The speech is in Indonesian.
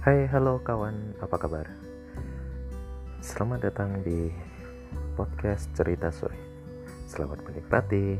Hai, halo kawan, apa kabar? Selamat datang di podcast Cerita Sore. Selamat menikmati.